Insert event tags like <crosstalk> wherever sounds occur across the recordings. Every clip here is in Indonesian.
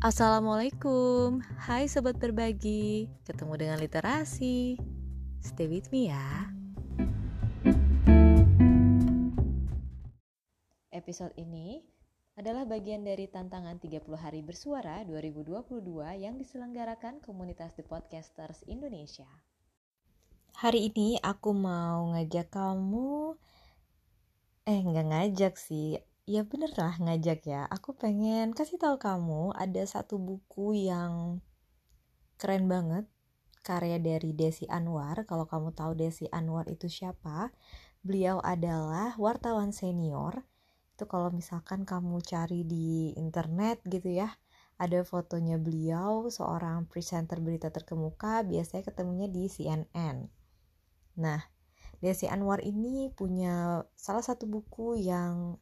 Assalamualaikum, hai sobat berbagi, ketemu dengan literasi. Stay with me ya. Episode ini adalah bagian dari tantangan 30 hari bersuara 2022 yang diselenggarakan komunitas The Podcasters Indonesia. Hari ini aku mau ngajak kamu eh nggak ngajak sih ya bener lah ngajak ya. Aku pengen kasih tahu kamu ada satu buku yang keren banget karya dari Desi Anwar. Kalau kamu tahu Desi Anwar itu siapa beliau adalah wartawan senior. Itu kalau misalkan kamu cari di internet gitu ya ada fotonya beliau seorang presenter berita terkemuka biasanya ketemunya di CNN nah Desi Anwar ini punya salah satu buku yang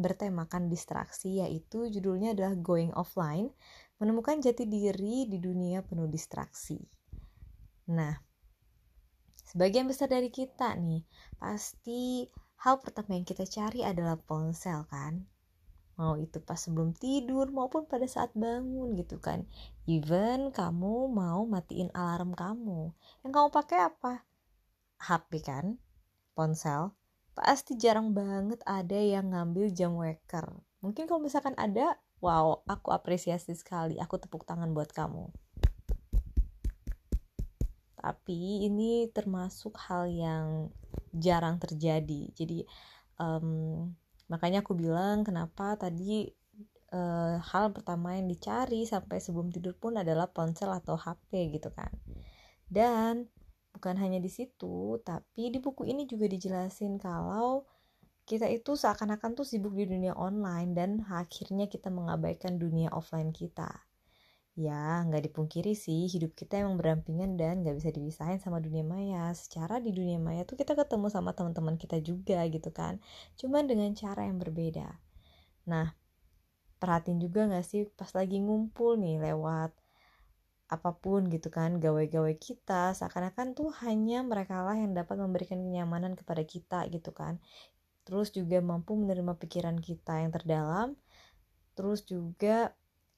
bertemakan distraksi yaitu judulnya adalah Going Offline, menemukan jati diri di dunia penuh distraksi. Nah, sebagian besar dari kita nih, pasti hal pertama yang kita cari adalah ponsel kan? Mau itu pas sebelum tidur maupun pada saat bangun gitu kan. Even kamu mau matiin alarm kamu. Yang kamu pakai apa? HP kan? Ponsel pasti jarang banget ada yang ngambil jam waker. Mungkin kalau misalkan ada, wow, aku apresiasi sekali. Aku tepuk tangan buat kamu. Tapi ini termasuk hal yang jarang terjadi. Jadi um, makanya aku bilang kenapa tadi uh, hal pertama yang dicari sampai sebelum tidur pun adalah ponsel atau HP gitu kan. Dan bukan hanya di situ, tapi di buku ini juga dijelasin kalau kita itu seakan-akan tuh sibuk di dunia online dan akhirnya kita mengabaikan dunia offline kita. Ya, nggak dipungkiri sih, hidup kita emang berampingan dan nggak bisa dipisahin sama dunia maya. Secara di dunia maya tuh kita ketemu sama teman-teman kita juga gitu kan. Cuman dengan cara yang berbeda. Nah, perhatiin juga nggak sih pas lagi ngumpul nih lewat apa pun gitu kan gawe-gawe kita seakan-akan tuh hanya mereka lah yang dapat memberikan kenyamanan kepada kita gitu kan terus juga mampu menerima pikiran kita yang terdalam terus juga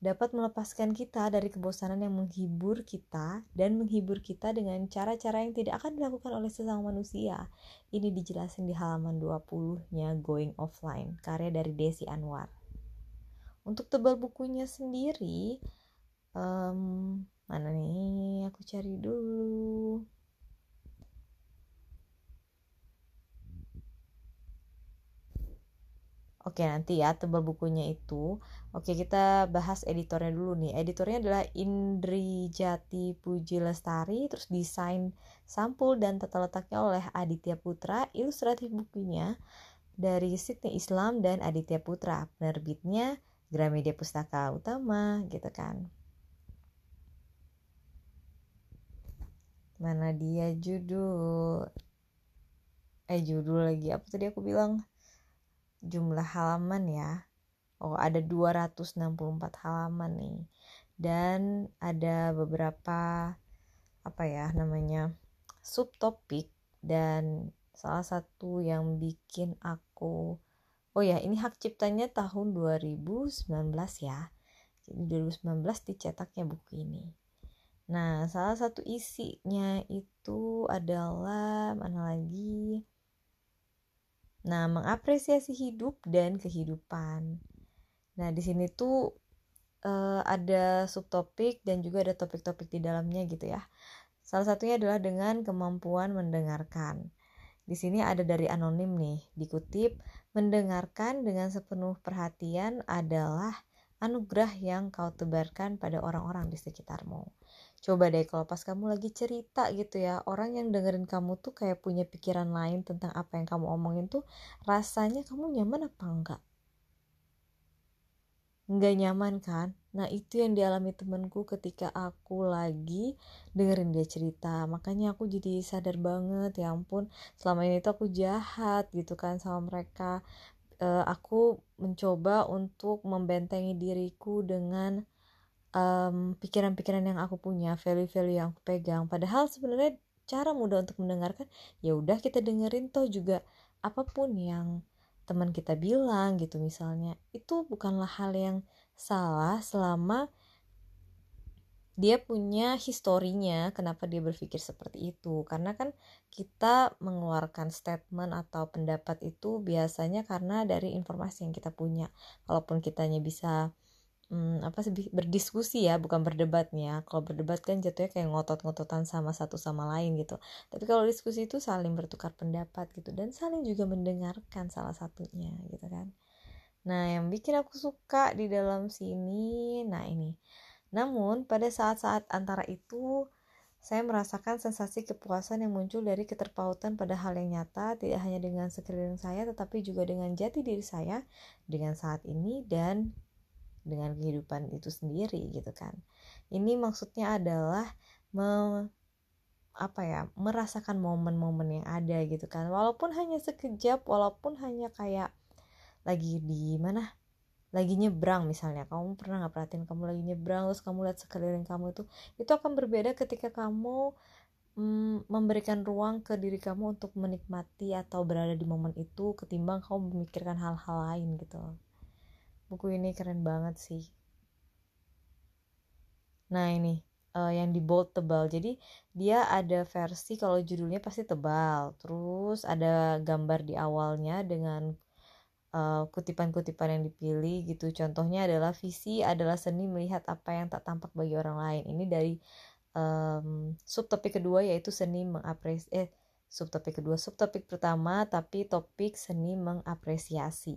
dapat melepaskan kita dari kebosanan yang menghibur kita dan menghibur kita dengan cara-cara yang tidak akan dilakukan oleh sesama manusia. Ini dijelasin di halaman 20-nya Going Offline, karya dari Desi Anwar. Untuk tebal bukunya sendiri, um, mana nih? Aku cari dulu. Oke nanti ya tebal bukunya itu. Oke kita bahas editornya dulu nih. Editornya adalah Indri Jati Puji Lestari Terus desain sampul dan tata letaknya oleh Aditya Putra Ilustratif bukunya dari Sydney Islam dan Aditya Putra. Penerbitnya Gramedia Pustaka Utama gitu kan mana dia judul? Eh judul lagi. Apa tadi aku bilang? Jumlah halaman ya. Oh ada 264 halaman nih. Dan ada beberapa apa ya namanya subtopik. Dan salah satu yang bikin aku oh ya ini hak ciptanya tahun 2019 ya. Jadi 2019 dicetaknya buku ini Nah, salah satu isinya itu adalah mana lagi? Nah, mengapresiasi hidup dan kehidupan. Nah, di sini tuh uh, ada subtopik dan juga ada topik-topik di dalamnya gitu ya. Salah satunya adalah dengan kemampuan mendengarkan. Di sini ada dari anonim nih, dikutip, mendengarkan dengan sepenuh perhatian adalah anugerah yang kau tebarkan pada orang-orang di sekitarmu coba deh kalau pas kamu lagi cerita gitu ya orang yang dengerin kamu tuh kayak punya pikiran lain tentang apa yang kamu omongin tuh rasanya kamu nyaman apa enggak? Nggak nyaman kan? Nah itu yang dialami temenku ketika aku lagi dengerin dia cerita. Makanya aku jadi sadar banget ya ampun selama ini tuh aku jahat gitu kan sama mereka. Uh, aku mencoba untuk membentengi diriku dengan pikiran-pikiran um, yang aku punya, value-value yang aku pegang. Padahal sebenarnya cara mudah untuk mendengarkan, ya udah kita dengerin toh juga apa pun yang teman kita bilang gitu misalnya, itu bukanlah hal yang salah selama dia punya historinya kenapa dia berpikir seperti itu. Karena kan kita mengeluarkan statement atau pendapat itu biasanya karena dari informasi yang kita punya. Walaupun kitanya bisa hmm, apa sih berdiskusi ya bukan berdebatnya. Kalau berdebat kan jatuhnya kayak ngotot-ngototan sama satu sama lain gitu. Tapi kalau diskusi itu saling bertukar pendapat gitu dan saling juga mendengarkan salah satunya gitu kan. Nah yang bikin aku suka di dalam sini nah ini. Namun, pada saat-saat antara itu, saya merasakan sensasi kepuasan yang muncul dari keterpautan pada hal yang nyata, tidak hanya dengan sekeliling saya, tetapi juga dengan jati diri saya, dengan saat ini, dan dengan kehidupan itu sendiri, gitu kan. Ini maksudnya adalah me, apa ya, merasakan momen-momen yang ada, gitu kan. Walaupun hanya sekejap, walaupun hanya kayak lagi di mana lagi nyebrang misalnya kamu pernah nggak perhatiin kamu lagi nyebrang terus kamu lihat sekeliling kamu itu itu akan berbeda ketika kamu mm, memberikan ruang ke diri kamu untuk menikmati atau berada di momen itu ketimbang kamu memikirkan hal-hal lain gitu buku ini keren banget sih nah ini uh, yang di bold tebal jadi dia ada versi kalau judulnya pasti tebal terus ada gambar di awalnya dengan eh, kutipan-kutipan yang dipilih gitu. Contohnya adalah visi adalah seni melihat apa yang tak tampak bagi orang lain. Ini dari um, subtopik kedua yaitu seni mengapresiasi eh subtopik kedua subtopik pertama tapi topik seni mengapresiasi.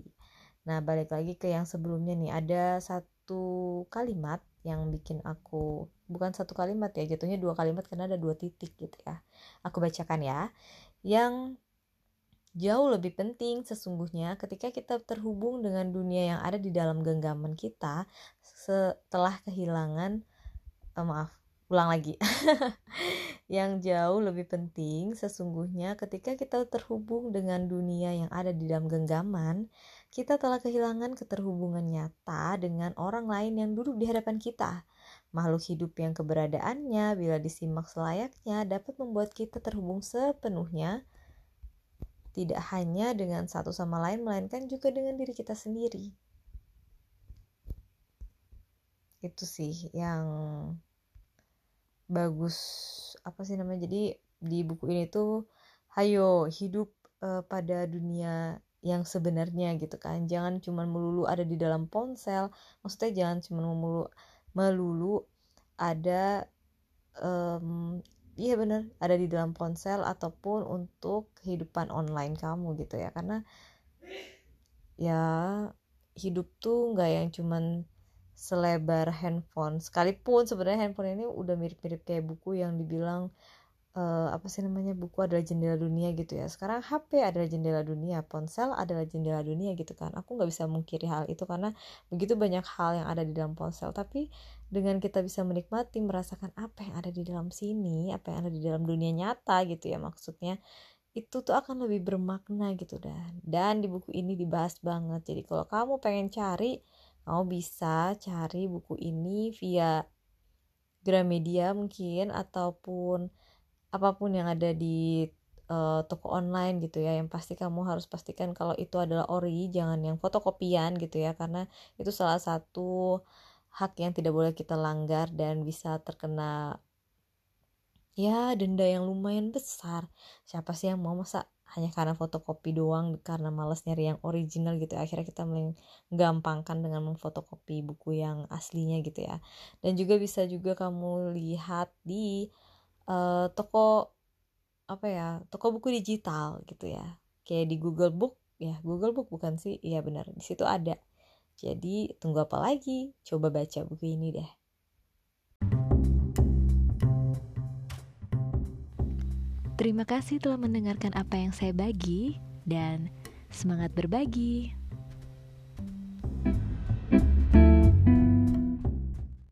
Nah, balik lagi ke yang sebelumnya nih, ada satu kalimat yang bikin aku bukan satu kalimat ya, jatuhnya dua kalimat karena ada dua titik gitu ya. Aku bacakan ya. Yang Jauh lebih penting sesungguhnya ketika kita terhubung dengan dunia yang ada di dalam genggaman kita setelah kehilangan oh, maaf ulang lagi <laughs> yang jauh lebih penting sesungguhnya ketika kita terhubung dengan dunia yang ada di dalam genggaman kita telah kehilangan keterhubungan nyata dengan orang lain yang duduk di hadapan kita. Makhluk hidup yang keberadaannya bila disimak selayaknya dapat membuat kita terhubung sepenuhnya. Tidak hanya dengan satu sama lain melainkan juga dengan diri kita sendiri. Itu sih yang bagus apa sih namanya jadi di buku ini tuh hayo hidup uh, pada dunia yang sebenarnya gitu kan. Jangan cuma melulu ada di dalam ponsel maksudnya jangan cuma melulu melulu ada um, iya bener ada di dalam ponsel ataupun untuk kehidupan online kamu gitu ya. Karena ya hidup tuh nggak yang cuman selebar handphone. Sekalipun sebenarnya handphone ini udah mirip-mirip kayak buku yang dibilang uh, apa sih namanya buku adalah jendela dunia gitu ya. Sekarang HP adalah jendela dunia ponsel adalah jendela dunia gitu kan. Aku nggak bisa mengkiri hal itu karena begitu banyak hal yang ada di dalam ponsel. Tapi dengan kita bisa menikmati merasakan apa yang ada di dalam sini apa yang ada di dalam dunia nyata gitu ya maksudnya itu tuh akan lebih bermakna gitu dan dan di buku ini dibahas banget. Jadi kalau kamu pengen cari kamu bisa cari buku ini via Gramedia mungkin ataupun apa pun yang ada di uh, toko online gitu ya yang pasti kamu harus pastikan kalau itu adalah ori jangan yang fotokopian gitu ya karena itu salah satu hak yang tidak boleh kita langgar dan bisa terkena ya denda yang lumayan besar. Siapa sih yang mau masa hanya karena fotokopi doang karena males nyari yang original gitu akhirnya kita menggampangkan dengan memfotokopi buku yang aslinya gitu ya. Dan juga bisa juga kamu lihat di uh, toko apa ya toko buku digital gitu ya. Kayak di Google Book ya Google Book bukan sih? Iya benar di situ ada. Jadi tunggu apa lagi? Coba baca buku ini deh Terima kasih telah mendengarkan apa yang saya bagi dan semangat berbagi.